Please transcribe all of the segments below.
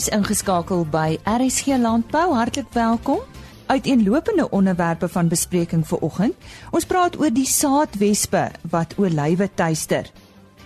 Jy's ingeskakel by RSG Landbou. Hartlik welkom. Uiteenlopende onderwerpe van bespreking vir oggend. Ons praat oor die saadwespe wat olywe tuister.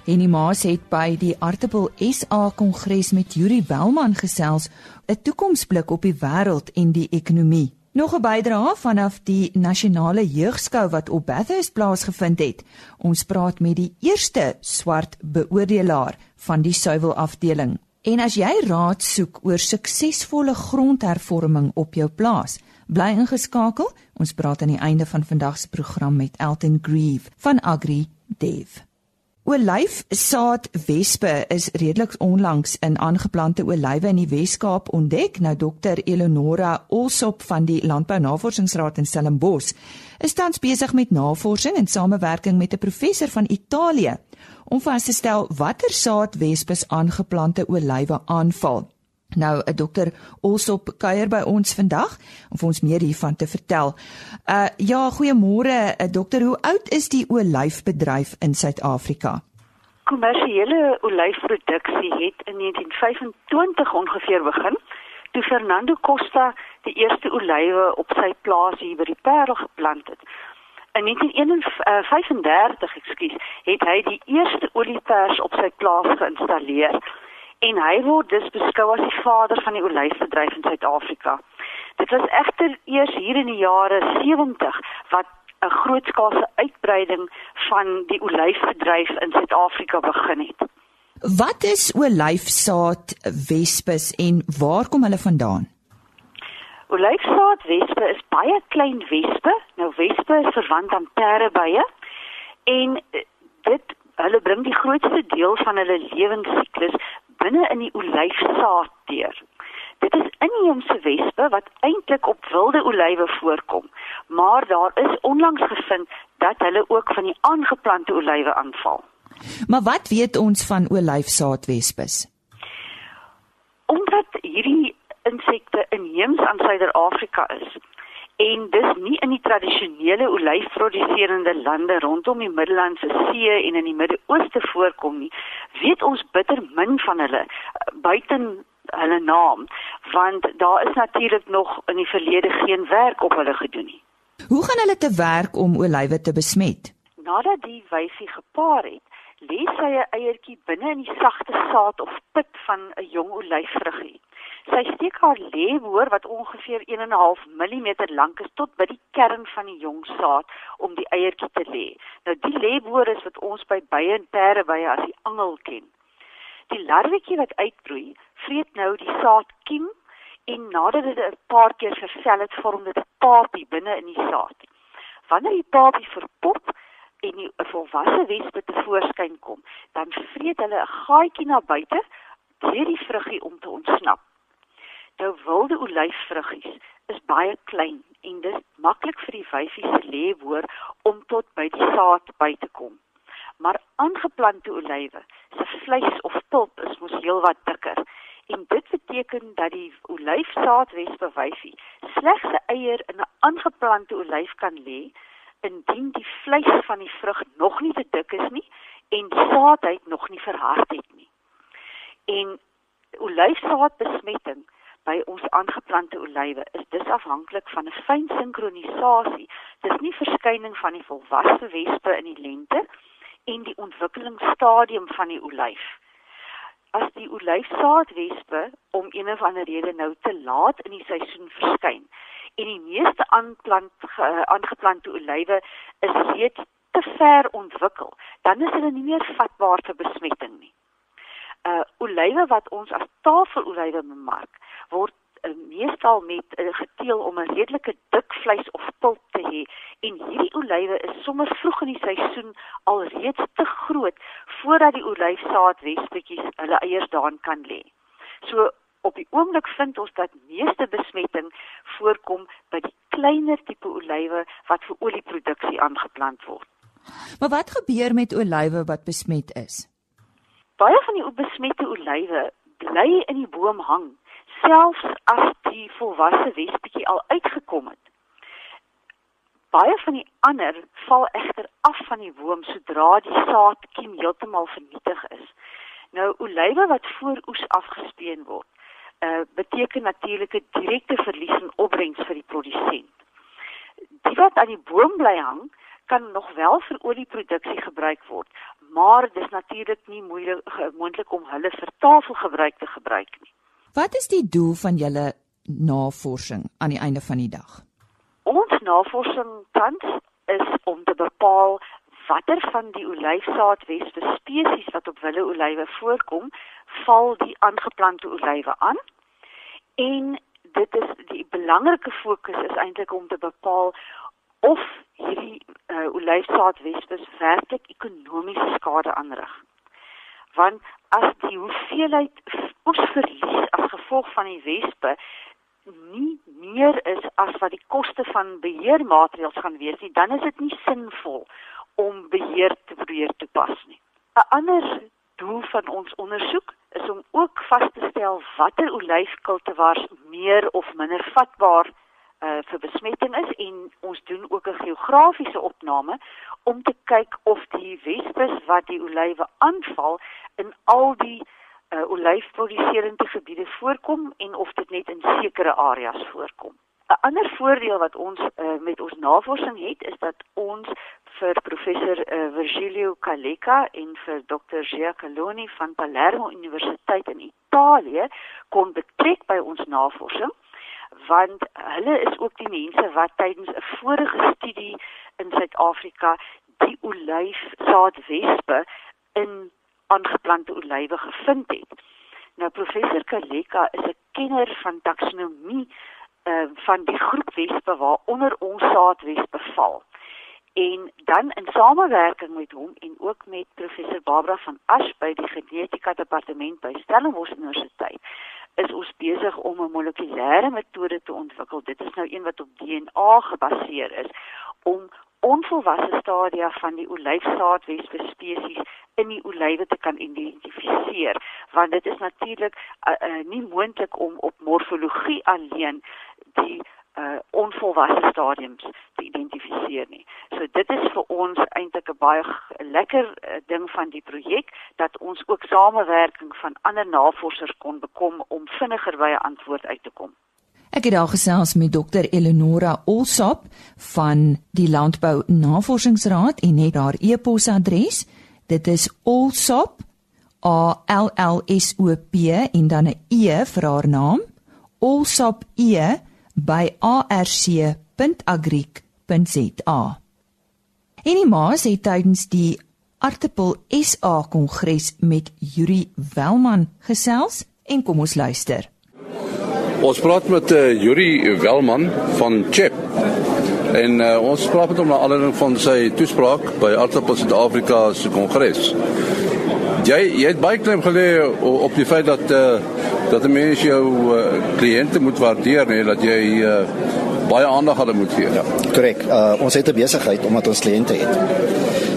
Henny Maas het by die Artebel SA Kongres met Yuri Welman gesels 'n toekomsblik op die wêreld en die ekonomie. Nog 'n bydrae vanaf die nasionale jeugskou wat op Bathurst plaasgevind het. Ons praat met die eerste swart beoordelaar van die suiwel afdeling. En as jy raad soek oor suksesvolle grondhervorming op jou plaas, bly ingeskakel. Ons praat aan die einde van vandag se program met Elton Grieve van Agri Dev. Olyfsaadwespe is redelik onlangs in aangeplante olywe in die Wes-Kaap ontdek. Nou Dr Eleonora Olsop van die Landbou Navorsingsraad in Stellenbosch is tans besig met navorsing in samewerking met 'n professor van Italië om vas te stel watter saadwespes aangeplante olywe aanval. Nou 'n dokter Olsop kuier by ons vandag om vir ons meer hiervan te vertel. Uh ja, goeiemôre uh, dokter, hoe oud is die olyfbedryf in Suid-Afrika? Kommersiële olyfproduksie het in 1925 ongeveer begin toe Fernando Costa die eerste olywe op sy plaas hier by die Parel geplant het. In 1935, uh, ekskuus, het hy die eerste oliepers op sy plaas geïnstalleer en hy word dus beskou as die vader van die olyfbedryf in Suid-Afrika. Dit was egter eers hier in die jare 70 wat 'n grootskaalse uitbreiding van die olyfbedryf in Suid-Afrika begin het. Wat is olyfsaad wespes en waar kom hulle vandaan? Olyfsaadwespe is baie klein wespe. Nou wespe is verwant aan perdebye en eh, dit hulle bring die grootste deel van hulle lewensiklus binne in die olyfsaad deur. Dit is inheemse wespe wat eintlik op wilde olywe voorkom, maar daar is onlangs gevind dat hulle ook van die aangeplante olywe aanval. Maar wat weet ons van olyfsaadwespes? Omdat hierdie insekte inheems aan Suider-Afrika is en dis nie in die tradisionele olyfproduserende lande rondom die Middellandse See en in die Midde-Ooste voorkom nie, weet ons bitter min van hulle eh, buiten hulle naam, want daar is natuurlik nog in die verlede geen werk op hulle gedoen nie. Hoe gaan hulle te werk om olywe te besmet? Nadat die wyfie gepaar het, lê sy 'n eiertjie binne in die sagte saad of pit van 'n jong olyfvruggie. Sy steek haar leeboor wat ongeveer 1.5 mm lank is tot by die kern van die jong saad om die eiertjie te lê. Nou die leeboor is wat ons by bye en perde bye as die angel ken. Die larwetjie wat uitbroei, vreet nou die saadkiem en nadat dit 'n paar keer versel het, vorm dit 'n papie binne in die saad. Wanneer die papie verpop en 'n volwasse wespe te voorskyn kom, dan vreet hulle 'n gaatjie na buite deur die vruggie om te ontsnap. Nou wilde olyfvruggies is baie klein en dit maklik vir die wyfie se leeboor om tot by die saad by te kom. Maar aangeplante olywe se vleis of pulp is mos heelwat dikker en dit beteken dat die olyfsaadwespe wyfie slegs 'n eier in 'n aangeplante olyf kan lê indien die vleis van die vrug nog nie te dik is nie en die saadheid nog nie verhard het nie. En olyfsaadbesmetting by ons aangeplante olywe is dis afhanklik van 'n fyn sinkronisasie. Dis nie verskyning van die volwasse wespe in die lente en die ontwikkelingsstadium van die olyf. As die olyfsaadwespe om een of ander rede nou te laat in die seisoen verskyn en die meeste aanplant aangeplante olywe is reeds te ver ontwikkel, dan is hulle nie meer vatbaar vir besmetting nie. Uh olywe wat ons as tafelolywe bemark, word uh, meestal met uh, geteel om 'n redelike dik vleis of pulp te hê en hierdie olywe is sommer vroeg in die seisoen alreeds te groot voordat die olyfsaadwespetjies hulle eiers daarin kan lê. So op die oomblik vind ons dat meeste besmetting voorkom by die kleiner tipe olywe wat vir olieproduksie aangeplant word. Maar wat gebeur met olywe wat besmet is? Baie van die besmette olywe bly in die boom hang selfs as die volwasse wespetjie al uitgekom het. Baie van die ander val egter af van die boom sodra die saadkiem heeltemal vernietig is. Nou olywe wat voor oes afgespeen word, uh, beteken natuurlik 'n direkte verlies in opbrengs vir die produsent. Die wat aan die boom bly hang, kan nog wel vir olieproduksie gebruik word, maar dis natuurlik nie moeilik moontlik om hulle vir tafelgebruik te gebruik nie. Wat is die doel van julle navorsing aan die einde van die dag? Ons navorsing tans is om te bepaal watter van die olyfsaadwespe spesies wat op wille olywe voorkom, val die aangeplante olywe aan. En dit is die belangrike fokus is eintlik om te bepaal of hierdie uh, olyfsaadwespe werklik ekonomiese skade aanrig. Want as die hoeveelheid oesverlies as gevolg van die wespe nie meer is as wat die koste van beheermaatreëls gaan wees nie, dan is dit nie sinvol om beheer te probeer toepas nie. 'n Ander doel van ons ondersoek is om ook vas te stel watter olyfkultivars meer of minder vatbaar uh, vir besmetting is en ons doen ook 'n geografiese opname om te kyk of die wespes wat die olywe aanval in al die uh, olyfproduserende gebiede voorkom en of dit net in sekere areas voorkom. 'n Ander voordeel wat ons uh, met ons navorsing het is dat ons vir professor uh, Virgilio Caleca en vir Dr. Giacaloni van Palermo Universiteit in Italië kon betrek by ons navorsing want hulle is ook die mense wat tydens 'n vorige studie in Suid-Afrika die olyfsaadwespe in aangeplante olywe gevind het. Nou professor Kaleka is 'n kenner van taksonomie uh, van die groep wespe waaronder ons saadwespe val. En dan in samewerking met hom en ook met professor Barbara van Ash by die genetika departement by Stellenbosch Universiteit is ons besig om 'n molekulêre metode te ontwikkel. Dit is nou een wat op DNA gebaseer is om onvolwasse stadia van die olyfsaadwespe spesies in die olywe te kan identifiseer want dit is natuurlik uh, uh, nie moontlik om op morfologie alleen die uh, onvolwasse stadiums te identifiseer nie. So dit is vir ons eintlik 'n baie lekker uh, ding van die projek dat ons ook samewerking van ander navorsers kon bekom om vinniger by 'n antwoord uit te kom. Ek het daar gesels met Dr Eleonora Olsop van die Landbou Navorsingsraad en het haar e-posadres. Dit is olsop a l l s o p en dan 'n e vir haar naam. olsop e by arc.agric.za. En die maas het tydens die Artipel SA Kongres met Yuri Welman gesels en kom ons luister. Ons praat met uh, Yuri Welman van Chep. En uh, ons praat met hom na aanleiding van sy toespraak by Artipel Suid-Afrika se Kongres. Jy jy het baie klem gelê op die feit dat uh, dat 'n mens jou uh, kliënte moet waardeer en dat jy uh, baie aandag aan hulle moet gee. Ja, korrek. Uh, ons het 'n besigheid omdat ons kliënte het.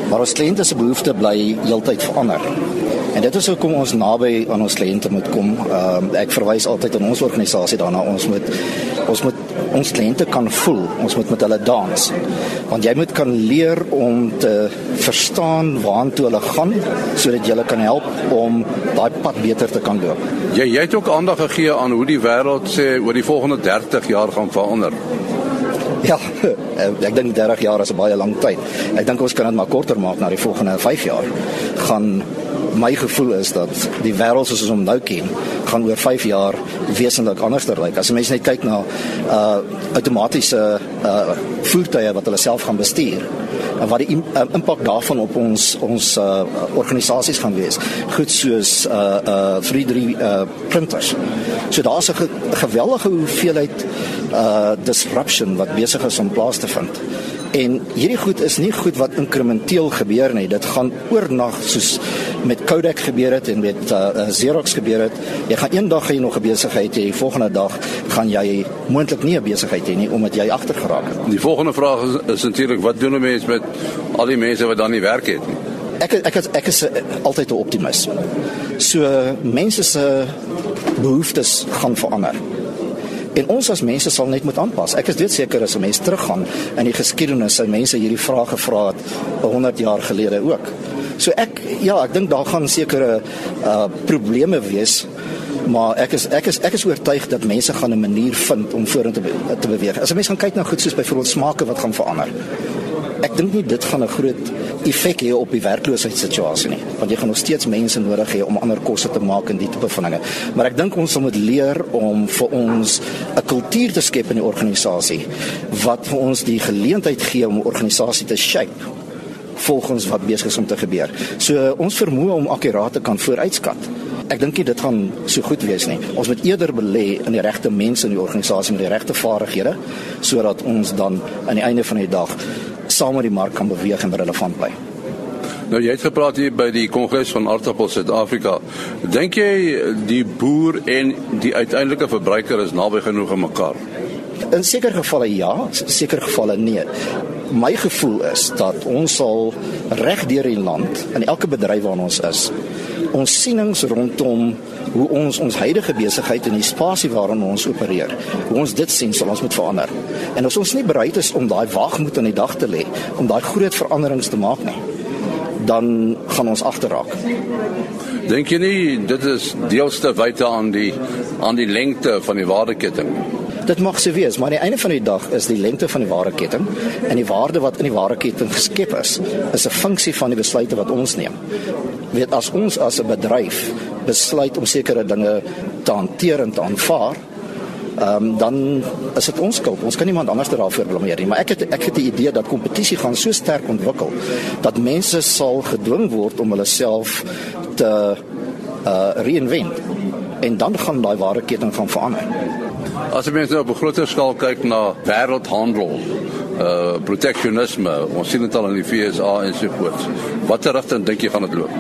Maar ons kliënte se behoeftes bly heeltyd verander. En dit is hoekom ons naby aan ons kliënte moet kom. Uh, ek verwys altyd aan ons organisasie daarna. Ons moet ons moet ons kliënte kan voel. Ons moet met hulle dans. Want jy moet kan leer om te verstaan waartoe hulle gaan sodat jy hulle kan help om daai pad beter te kan loop. Jy jy het ook aandag gegee aan hoe die wêreld sê oor die volgende 30 jaar gaan verander. Ja, ek dink 30 jaar is 'n baie lang tyd. Ek dink ons kan dit maar korter maak na die volgende 5 jaar. Gaan my gevoel is dat die wêreld soos ons hom nou ken, gaan oor 5 jaar wesentlik anders lyk. Like. As mense net kyk na uh outomatiese uh voertuie wat hulle self gaan bestuur en wat die uh, impak daarvan op ons ons uh organisasies gaan wees. Goed soos uh uh 3D uh printers. So daar's 'n ge geweldige hoeveelheid uh disruption wat besig is om plaas te vind. En hierdie goed is nie goed wat inkrementeel gebeur nie. Dit gaan oornag soos met Kodak gebeur het en met uh, Xerox gebeur het. Jy gaan eendag hê nog 'n besigheid hê, die volgende dag gaan jy moontlik nie 'n besigheid hê nie omdat jy agtergeraak het. Die volgende vraag is, is natuurlik wat doen 'n mens met al die mense wat dan nie werk het nie? Ek ek is, ek is uh, altyd 'n optimis. So mense se behoeftes gaan verander. En ons as mense sal net moet aanpas. Ek is doodseker as 'n mens teruggaan in die geskiedenis, sou mense hierdie vrae gevra het 100 jaar gelede ook. So ek ja, ek dink daar gaan sekere uh probleme wees Maar ek is ek is ek is oortuig dat mense gaan 'n manier vind om vorentoe te, te beweeg. As 'n mens gaan kyk na goed soos byvoorbeeld smake wat gaan verander. Ek dink nie dit gaan 'n groot effek hê op die werkloosheidssituasie nie, want jy gaan nog steeds mense nodig hê om ander kosse te maak en die tipe van dinge. Maar ek dink ons moet leer om vir ons 'n kultuur te skep in die organisasie wat vir ons die geleentheid gee om 'n organisasie te shape volgens wat besig is om te gebeur. So ons vermoë om akkuraat te kan vooruitskat. Ek dink dit gaan so goed wees nie. Ons moet eerder belê in die regte mense in die organisasie met die regte vaardighede sodat ons dan aan die einde van die dag saam met die mark kan beweeg en relevant bly. Nou jy het gepraat hier by die Kongres van Aardappels Suid-Afrika. Dink jy die boer en die uiteindelike verbruiker is naby genoeg aan mekaar? In sekere gevalle ja, sekere gevalle nee. My gevoel is dat ons sal reg deur die land in elke bedryf waar ons is, ons sienings rondom hoe ons ons huidige besigheid en die spasie waarin ons opereer, hoe ons dit sien sal ons moet verander. En as ons nie bereid is om daai wagmoed aan die dag te lê om daai groot veranderings te maak nie, dan gaan ons agterraak. Dink jy nie dit is deels te wyte aan die aan die lengte van die waardeketting? Dit mag se wees, maar aan die einde van die dag is die lengte van die waardeketting en die waarde wat in die waardeketting geskep is, is 'n funksie van die besluite wat ons neem. Weet as ons as 'n bedryf besluit om sekere dinge te hanteer en te aanvaar, ehm um, dan is dit ons skuld. Ons kan niemand anders daarvoor blameer nie, maar ek het ek het die idee dat kompetisie gaan so sterk ontwikkel dat mense sal gedwing word om hulle self te uh reinvent en dan gaan daai ware ketting van verander. As jy mens nou op 'n groter skaal kyk na wêreldhandel, uh proteksionisme, ons sien dit al in die FSA en so voort. Watter rigting dink jy gaan dit loop?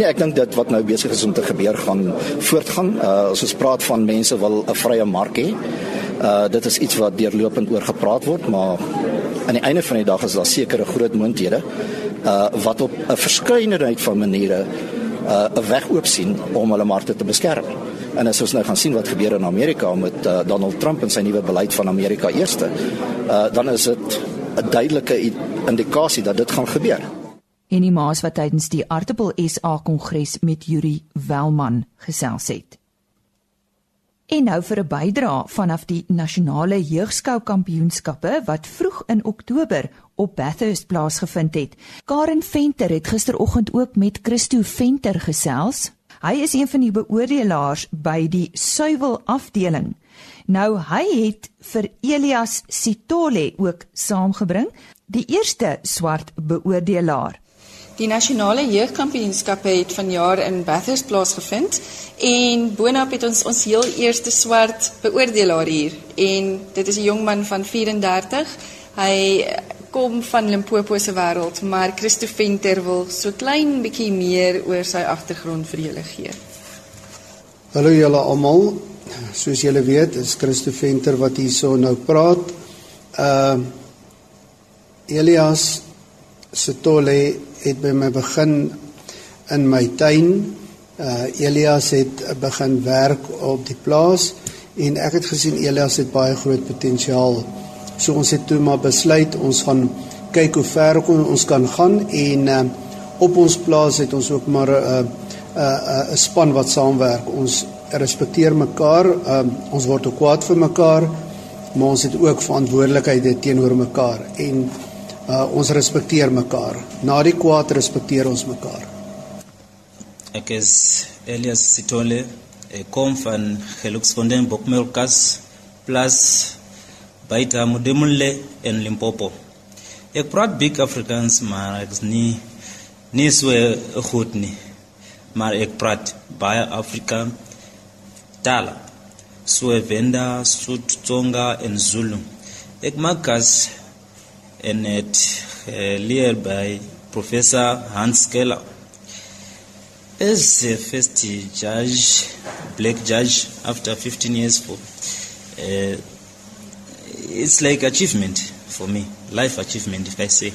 Nee, ek dink dit wat nou besig is om te gebeur gaan voortgaan. Uh as ons praat van mense wil 'n vrye mark hê. Uh dit is iets wat deurlopend oor gepraat word, maar aan die einde van die dag is daar sekere groot moonthede uh wat op 'n verskeidenheid van maniere uh 'n weg oop sien om hulle markte te beskerm. En as ons nou gaan sien wat gebeur in Amerika met uh, Donald Trump en sy nuwe beleid van Amerika eerste, uh dan is dit 'n duidelike indikasie dat dit gaan gebeur en die maas wat tydens die Artebel SA Kongres met Yuri Welman gesels het. En nou vir 'n bydra vanaf die nasionale jeugskou kampioenskappe wat vroeg in Oktober op Bathurst plaasgevind het. Karen Venter het gisteroggend ook met Christo Venter gesels. Hy is een van die beoordelaars by die suiwel afdeling. Nou hy het vir Elias Sitole ook saamgebring, die eerste swart beoordelaar. Die nasionale jeugkampioenskappe het vanjaar in Bathurst plaasgevind en boonop het ons ons heel eerste swart beoordelaar hier en dit is 'n jong man van 34. Hy kom van Limpopo se wêreld, maar Christo Venter wil so klein bietjie meer oor sy agtergrond vir julle gee. Hallo julle almal. Soos julle weet, is Christo Venter wat hierso nou praat. Uh Elias Sitole het by my begin in my tuin. Uh Elias het begin werk op die plaas en ek het gesien Elias het baie groot potensiaal. So ons het toe maar besluit ons gaan kyk hoe ver ons kan gaan en uh op ons plaas het ons ook maar 'n 'n 'n span wat saamwerk. Ons respekteer mekaar. Uh ons word ook kwaad vir mekaar, maar ons het ook verantwoordelikheid teenoor mekaar en uh, ons respekteer mekaar. Na die kwaad respekteer ons mekaar. Ek is Elias Sitole, ek kom van Geluksfontein Bokmelkas plus Baita Mudemulle in Limpopo. Ek praat big Afrikaans, maar ek is nie nie so goed nie. Maar ek praat baie Afrika tale. So Venda, Sotho, Tsonga en Zulu. Ek maak as and uh, led by Professor Hans Keller. As the first judge, black judge, after 15 years, for uh, it's like achievement for me, life achievement, if I say.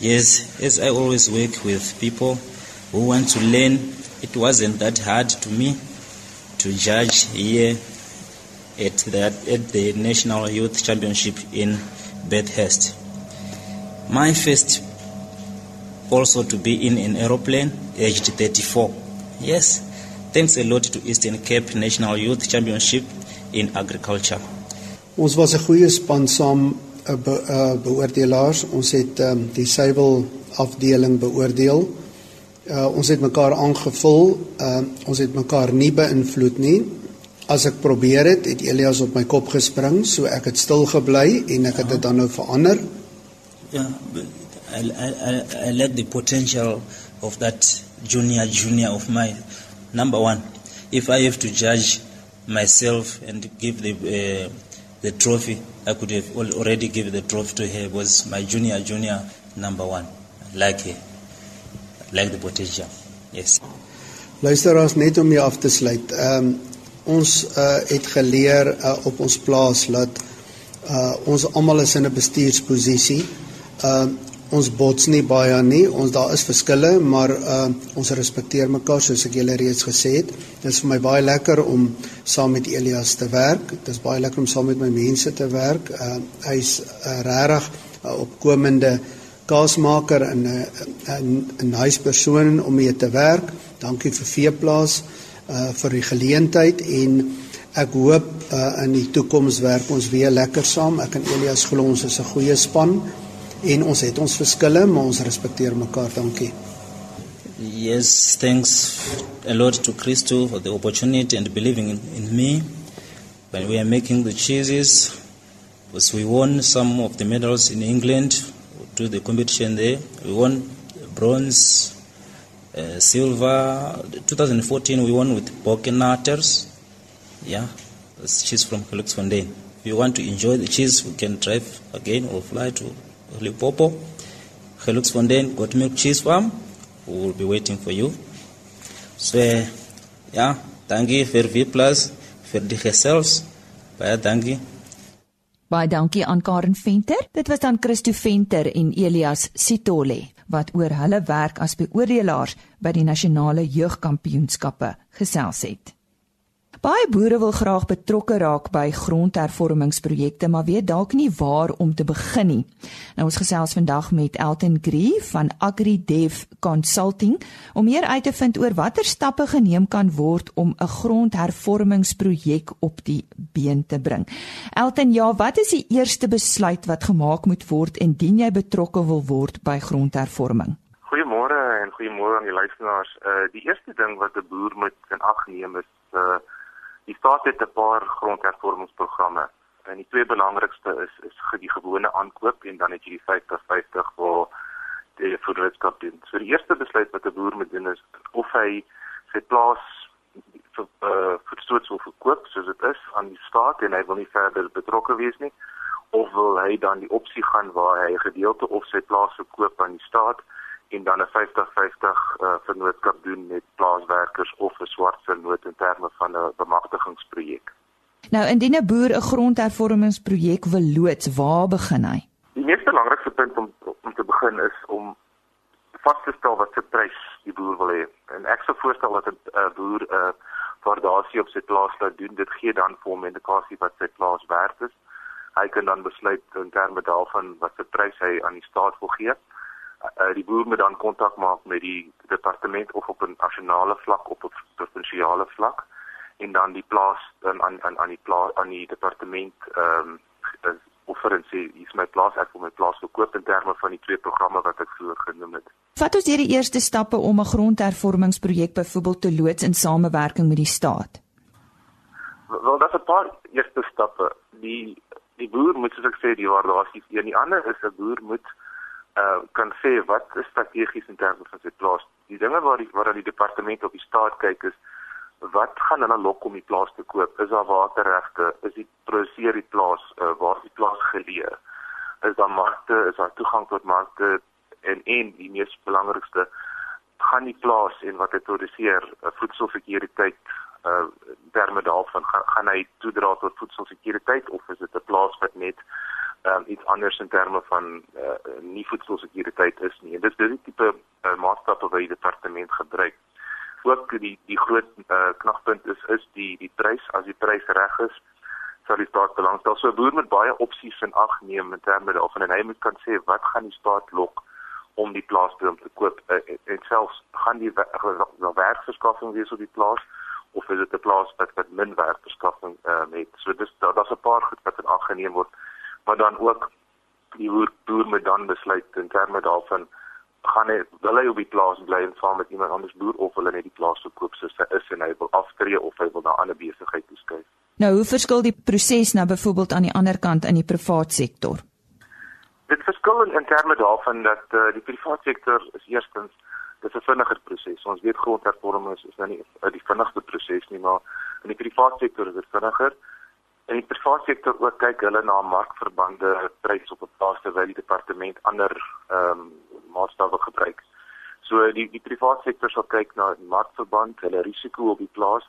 Yes, as I always work with people who want to learn, it wasn't that hard to me to judge here at that at the National Youth Championship in Bathurst. My first also to be in an aeroplane aged 34. Yes, Thanks a lot to Eastern Cape National Youth Championship in Agriculture. Ons was 'n goeie span saam uh, be, uh, beoordelaars. Ons het um, die suiwel afdeling beoordeel. Uh, ons het mekaar aangevul. Uh, ons het mekaar nie beïnvloed nie. As ek probeer het, het Elias op my kop gespring, so ek het stil gebly en ek het dit dan nou verander. Yeah, I, I, I, like the potential of that junior junior of mine. Number one, if I have to judge myself and give the uh, the trophy, I could have already given the trophy to her. Was my junior junior number one? Like her, like the potential. Yes. Luisteraars net om jou af te sluit. Ehm um, ons uh, het geleer uh, op ons plaas dat uh, ons almal is in 'n bestuursposisie. Uh, ons bots nie baie nie. Ons daar is verskille, maar uh, ons respekteer mekaar soos ek julle reeds gesê het. Dit is vir my baie lekker om saam met Elias te werk. Dit is baie lekker om saam met my mense te werk. Uh, Hy's uh, regtig uh, opkomende kaasmaker en 'n 'n 'n nice persoon om mee te werk. Dankie vir Veeplaas uh vir die geleentheid en ek hoop uh in die toekoms werk ons weer lekker saam. Ek en Elias glo ons is 'n goeie span en ons het ons verskille, maar ons respekteer mekaar. Dankie. Yes, thanks a lot to Christo for the opportunity and believing in, in me when we are making the cheeses. Because we won some of the medals in England to the competition there. We won bronze, uh, silver. 2014 we won with Bokenaters. Yeah, cheese from Helix Fontaine. If you want to enjoy the cheese, we can drive again or fly to Limpopo. Helix Fontaine, Got Milk Cheese Farm. We will be waiting for you. So, ja, dankie vir V Plus, vir die gesels. Baie dankie. Baie dankie aan Karen Venter. Dit was dan Christo Venter en Elias Sitole wat oor hulle werk as beoordelaars by die nasionale jeugkampioenskappe gesels het. Baie boere wil graag betrokke raak by grondhervormingsprojekte, maar weet dalk nie waar om te begin nie. Nou ons gesels vandag met Elton Gree van AgriDev Consulting om meer uit te vind oor watter stappe geneem kan word om 'n grondhervormingsprojek op die been te bring. Elton, ja, wat is die eerste besluit wat gemaak moet word indien jy betrokke wil word by grondhervorming? Goeiemôre en goeiemôre aan die luisteraars. Uh die eerste ding wat 'n boer moet in ag neem is uh Die staat het 'n paar grondhervormingsprogramme. En die twee belangrikste is is die gewone aankoop en dan het jy die 50-50 waar die voedselskap doen. So die eerste besluit wat 'n boer moet doen is of hy sy plaas vir uh, voedselstoot wil verkoop soos dit is aan die staat en hy wil nie verder betrokke wees nie of wil hy dan die opsie gaan waar hy 'n gedeelte of sy plaas verkoop aan die staat en dan 'n 50-50 uh, vennootskap doen met plaaswerkers of 'n swart vennoot in terme van 'n bemagtigingsprojek. Nou indien 'n boer 'n grondhervormingsprojek wil loods, waar begin hy? Die mees belangrikste punt om om te begin is om vas te stel wat se prys die boer wil hê. En ek sou voorstel dat 'n uh, boer 'n uh, waardasie op sy plaas laat doen. Dit gee dan vir hom 'n indikasie wat sy plaas werd is. Hy kan dan besluit in terme daarvan wat se prys hy aan die staat wil gee uh, die boer moet dan kontak maak met die departement of op 'n nasionale vlak op 'n provinsiale vlak en dan die plaas dan aan aan aan die plaas aan die departement ehm um, offer en sê hier's my plaas ek wil my plaas verkoop in terme van die twee programme wat ek vroeër genoem het. Wat is die eerste stappe om 'n grondhervormingsprojek byvoorbeeld te loods in samewerking met die staat? Wel, daar's 'n paar eerste stappe. Die die boer moet soos ek sê die waardasie en die ander is 'n boer moet uh, kan sê wat is strategies in terme van sy plaas. Die dinge waar die waar aan die departement op die staat kyk is wat gaan hulle lok om die plaas te koop? Is daar waterregte? Is die produseer die plaas uh, waar die plaas geleë? Is daar markte? Is daar toegang tot markte? En en die mees belangrikste gaan die plaas en wat hy produseer, uh, voedselsekuriteit uh terme daarvan gaan, gaan hy toedra tot voedselsekuriteit of is dit 'n plaas wat net um, iets anders in terme van uh, nie voedselsekuriteit is nie. En dis dis die tipe uh, maatstappe wat die departement gebruik. Ook die die groot uh, knagpunt is is die die prys as die prys reg is sal die staat belangstel. So 'n boer met baie opsies in ag neem in terme daarvan en hy moet kan sê wat gaan die staat lok om die plaas te koop uh, en selfs gaan die werkverskaffing wees op die plaas of is dit 'n plaas wat wat min werkverskaffing uh, het. So dis daar daar's 'n paar goed wat in ag geneem word, maar dan ook die boer, boer moet dan besluit in terme daarvan gaan hy wil hy op die plaas bly en saam met iemand anders boer of hulle net die plaas verkoop soos hy is en hy wil aftree of hy wil na 'n ander besigheid toeskuif. Nou hoe verskil die proses nou byvoorbeeld aan die ander kant in die privaat sektor? Dit verskil in, in terme daarvan dat uh, die privaat sektor is eerstens dis 'n vinniger proses. Ons weet grondhervorming is, is nou nie uh, die vinnigste proses nie, maar in die privaat sektor is dit vinniger. In die privaat sektor ook kyk hulle na markverbande pryse op 'n plaas terwyl die departement ander ehm um, maatstawwe gebruik. So die die privaat sektor sal kyk na markverband, hulle risiko op die plaas,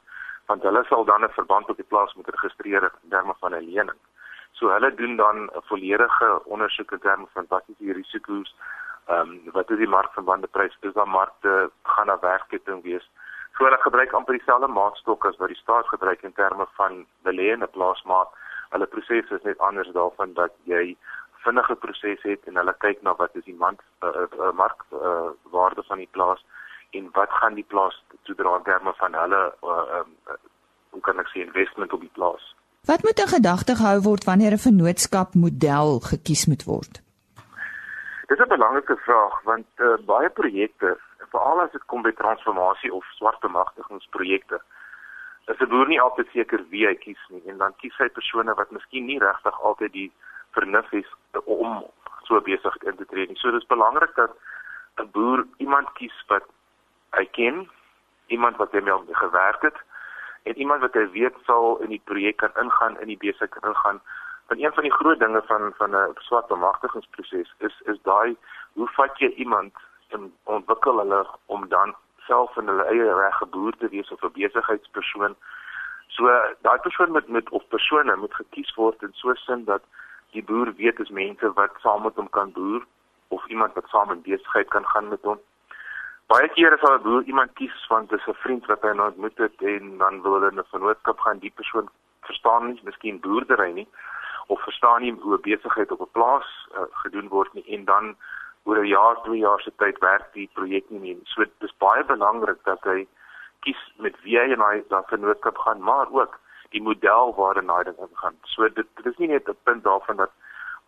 want hulle sal dan 'n verband op die plaas moet registreer in terme van 'n lening. So hulle doen dan 'n volledige ondersoek in terme van wat is die risiko's, ehm um, wat is die markverbande prys, is daar markte gaan na werkketting wees. So hulle gebruik amper dieselfde maatstok as wat die staat gebruik in terme van belê in 'n plaas, maar hulle proses is net anders daarvan dat jy vinnige proses het en hulle kyk na wat is die mark uh, uh, mark uh, waarde van die plaas en wat gaan die plaas toedra in terme van hulle uh, um, uh, hoe kan ek sê investment op die plaas. Wat moet in gedagte gehou word wanneer 'n vennootskap model gekies moet word? Dis 'n belangrike vraag want uh, baie projekte, veral as dit kom by transformasie of swart bemagtigingsprojekte, is 'n boer nie altyd seker wie hy kies nie en dan kies hy persone wat miskien nie regtig altyd die vernuf het om so besig in te tree nie. So dis belangrik dat 'n boer iemand kies wat hy ken, iemand wat hy mee gewerk het en iemand wat hy weet sal in die projek kan ingaan in die besigheid kan ingaan. Want een van die groot dinge van van 'n swart bemagtigingsproses is is daai hoe vat jy iemand ontwikkel hulle om dan self in hulle eie reg geboer te wees of 'n besigheidspersoon. So daai persoon moet met of persone moet gekies word in so 'n sin dat die boer weet is mense wat saam met hom kan boer of iemand wat saam in besigheid kan gaan met hom baie kere sal 'n boer iemand kies want dit is 'n vriend wat hy nou ontmoet het en dan wil hulle 'n vennootskap gaan die persoon verstaan nie miskien boerdery nie of verstaan nie hoe besigheid op 'n plaas uh, gedoen word nie en dan oor 'n jaar, twee jaar se tyd werk die projek nie meer. So dis baie belangrik dat hy kies met wie hy en hy dan vennootskap gaan, maar ook die model waarin hy dan gaan. So dit dit is nie net 'n punt daarvan dat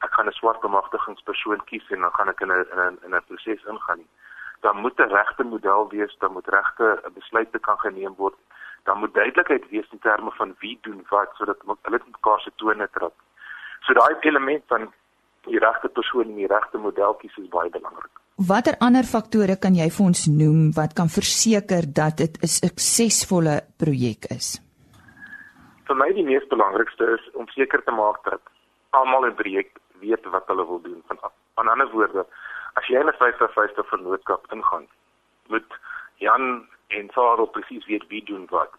ek gaan 'n swart bemagtigingspersoon kies en dan gaan ek in 'n in 'n proses ingaan nie dan moet 'n regte model wees, dan moet regte besluite kan geneem word. Dan moet duidelikheid wees in terme van wie doen wat sodat hulle mekaar se tone trap. So daai element van die regte persoon en die regte model kies is baie belangrik. Watter ander faktore kan jy vir ons noem wat kan verseker dat dit 'n suksesvolle projek is? Vir my die mees belangrikste is om seker te maak dat almal in die projek weet wat hulle wil doen. Van aan ander woorde, as jy 'n 50-50 vennootskap ingaan, moet Jan en Sarah presies weet wie doen wat.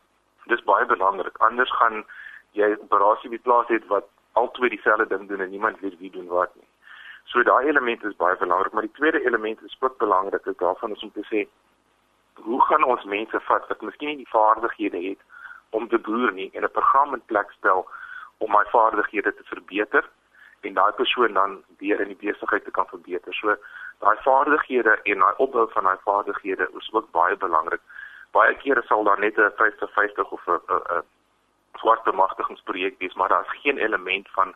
Dis baie belangrik. Anders gaan jy 'n operasie by plaas het wat albei dieselfde ding doen en niemand weet wie doen wat nie. So daai element is baie belangrik, maar die tweede element is ook belangrik. Dit daarvan is om te sê hoe gaan ons mense vat wat miskien nie die vaardighede het om te boer nie en 'n program in plek stel om my vaardighede te verbeter en daai persoon dan weer in die besigheid te kan verbeter. So daai vaardighede en daai opbou van daai vaardighede is ook baie belangrik. Baie kere sal daar net 'n 50-50 of 'n swart bemagtigingsprojek wees, maar daar's geen element van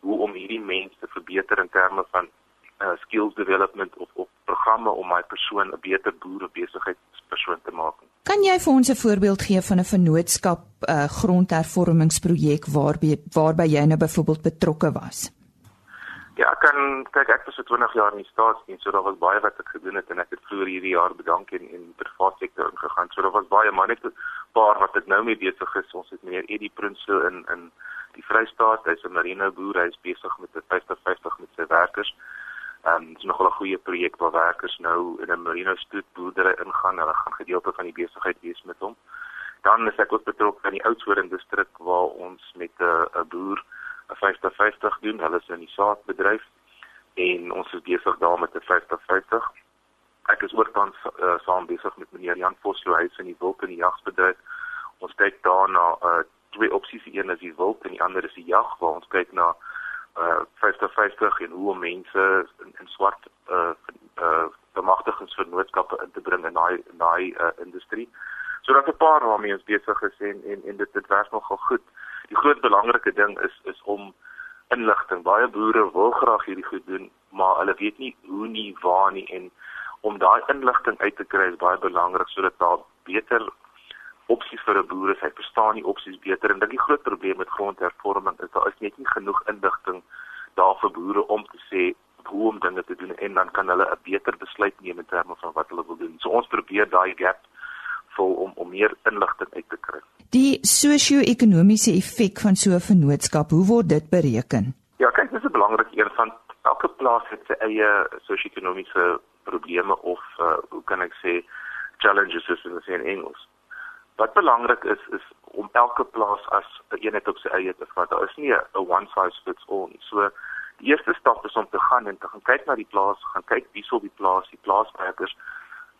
hoe om hierdie mense te verbeter in terme van uh, skills development of of programme om my persoon 'n beter boer of besigheidspersoon te maak. Kan jy vir ons 'n voorbeeld gee van 'n vennootskap uh, grondhervormingsprojek waarby waarby jy nou byvoorbeeld betrokke was? Ja, ek kan kyk ek was vir 20 jaar in die staatsdiens, so daar was baie wat ek gedoen het en ek het vroeër hierdie jaar bedank in in die private sektor ingegaan. So daar was baie maar net 'n paar wat ek nou mee besig is. Ons het meneer Eddie Prinsloo in in die Vrystaat. Hy's 'n marine boer. Hy's besig met 'n 50-50 met sy werkers. Ehm um, dis nogal 'n goeie projek waar werkers nou in 'n marine stoetboerdery ingaan. Hulle gaan gedeelte van die besigheid wees met hom. Dan is ek ook betrokke in die Oudtshoorn distrik waar ons met 'n 'n boer 50-50 doen. Hulle is in die saadbedryf en ons is besig daar met 'n 50-50. Ek is ook dan uh, saam besig met meneer Jan Vosloo hy is in die wild en die jagsbedryf. Ons kyk daar na uh, twee opsies, een is die wild en die ander is die jag waar ons kyk na uh 50-50 en hoe mense in, in swart uh uh bemagtigingsvernootskappe in te bring in daai daai uh, industrie. So daar's 'n paar waarmee ons besig is en en en dit dit werk nogal goed. Die groot belangrike ding is is om inligting. Baie boere wil graag hierdie goed doen, maar hulle weet nie hoe nie, waar nie en om daai inligting uit te kry is baie belangrik sodat daar beter opsies vir 'n boer is. Hy verstaan die opsies beter en dink die groot probleem met grondhervorming is daar is net nie genoeg inligting daar vir boere om te sê hoe om dinge te doen en dan kan hulle 'n beter besluit neem in terme van wat hulle wil doen. So ons probeer daai gap vul om om meer inligting uit te kry. Die sosio-ekonomiese effek van so 'n vennootskap, hoe word dit bereken? Ja, kyk, dis 'n belangrike een van elke plaas het sy eie sosio-ekonomiese probleme of uh, hoe kan ek sê challenges is in die Engels. Wat belangrik is is om elke plaas as 'n eenheid op sy eie te vat. Daar is nie 'n one size fits all nie. So die eerste stap is om te gaan en te gaan kyk na die plaas, gaan kyk wie sou die plaas, die plaaswerkers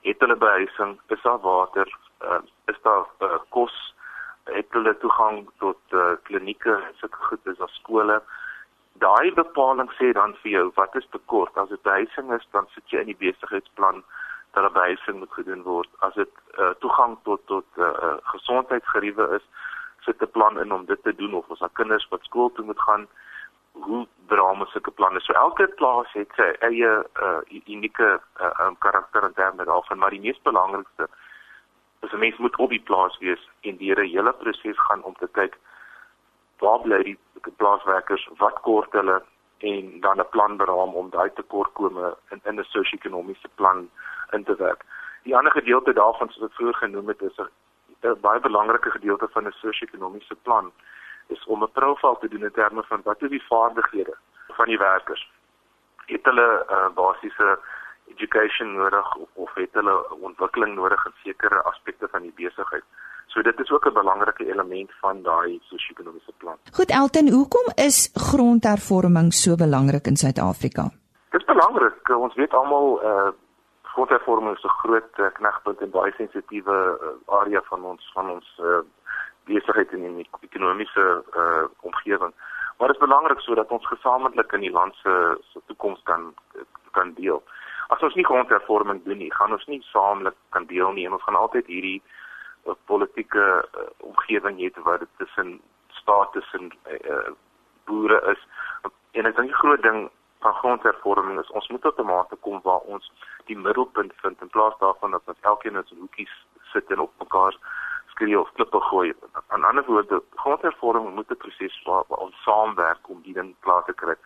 het hulle behuising, is daar water, uh, is daar uh, kos, het hulle toegang tot uh, klinieke, sulke goed is daar skole. Daai bepaling sê dan vir jou wat is tekort. As dit behuising is, dan sit jy in die besigheidsplan dat 'n behuising moet gedoen word. As dit uh, toegang tot tot uh, gesondheidsgeriewe is, sit 'n plan in om dit te doen of ons al kinders wat skool toe moet gaan, hoe dra ons sulke planne? So elke plaas het sy eie uh, unieke uh, um, karakter en terme daarvan, maar die mees belangrikste is 'n mens moet op die plaas wees en deur 'n hele proses gaan om te kyk waar bly die plaaswerkers, wat kort hulle en dan 'n plan beraam om daai tekortkome in in 'n sosio-ekonomiese plan in te werk. Die ander gedeelte daarvan soos ek vroeër genoem het is 'n baie belangrike gedeelte van 'n sosio-ekonomiese plan is om 'n profiel te doen in terme van wat is die vaardighede van die werkers. Het hulle uh, basiese education nodig of, of het hulle ontwikkeling nodig in sekere aspekte van die besigheid? So dit is ook 'n belangrike element van daai sosio-ekonomiese plan. Goed Elton, hoekom is grondhervorming so belangrik in Suid-Afrika? Dit is belangrik. Ons weet almal uh grondhervorming is 'n groot uh, knagpunt en baie sensitiewe uh, area van ons van ons uh, besigheid en in die ekonomiese uh, omgewing. Maar dit is belangrik sodat ons gesamentlik in die land se se toekoms kan kan deel. As ons nie grondhervorming doen nie, gaan ons nie saamlik kan deel nie ons gaan altyd hierdie uh, politieke uh, omgewing hê dit tussen staat tussen uh, boere is. En ek dink die groot ding van grondhervorming is ons moet tot 'n mate kom waar ons die middelpunt vind in plaas daarvan dat ons elkeen in sy hoekies sit en op mekaar skree of klippe gooi. Aan ander woorde, grondhervorming moet 'n proses waar, waar ons saamwerk om die ding klaar te kry.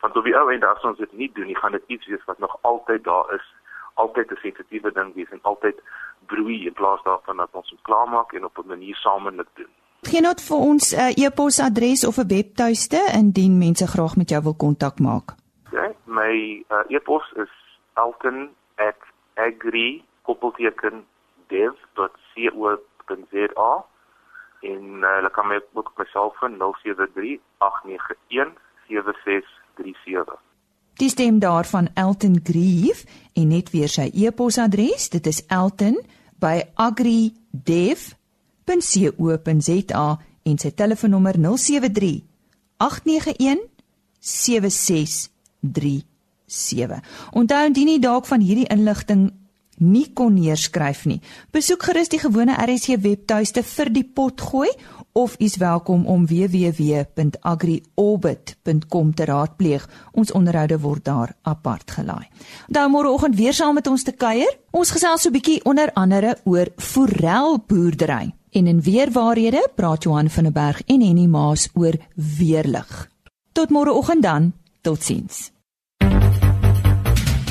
Want op die ou end as ons dit nie doen nie, gaan dit iets wees wat nog altyd daar is, altyd 'n sensitiewe ding wees en altyd broei in plaas daarvan dat ons dit klaarmaak en op 'n manier saamlik doen. Geen not vir ons 'n uh, e-posadres of 'n webtuiste indien mense graag met jou wil kontak maak. Ja, my uh, e-pos is alton@agri.co.za en uh, hulle kan my ook op my selfoon 073 891 7637. Die stem daarvan Elton Grief en net weer sy e-posadres, dit is elton@agridev.co.za en sy telefoonnommer 073 891 7637 7. Onthou indien jy dalk van hierdie inligting nie kon neerskryf nie, besoek gerus die gewone RSC webtuiste vir die potgooi of is welkom om www.agriorbit.com te raadpleeg. Ons onderhoude word daar apart gelaai. Onthou môreoggend weer saam met ons te kuier. Ons gesels so 'n bietjie onder andere oor forelboerdery. En in weerwaarhede praat Johan van der Berg en Henny Maas oor weerlig. Tot môreoggend dan. Totsiens.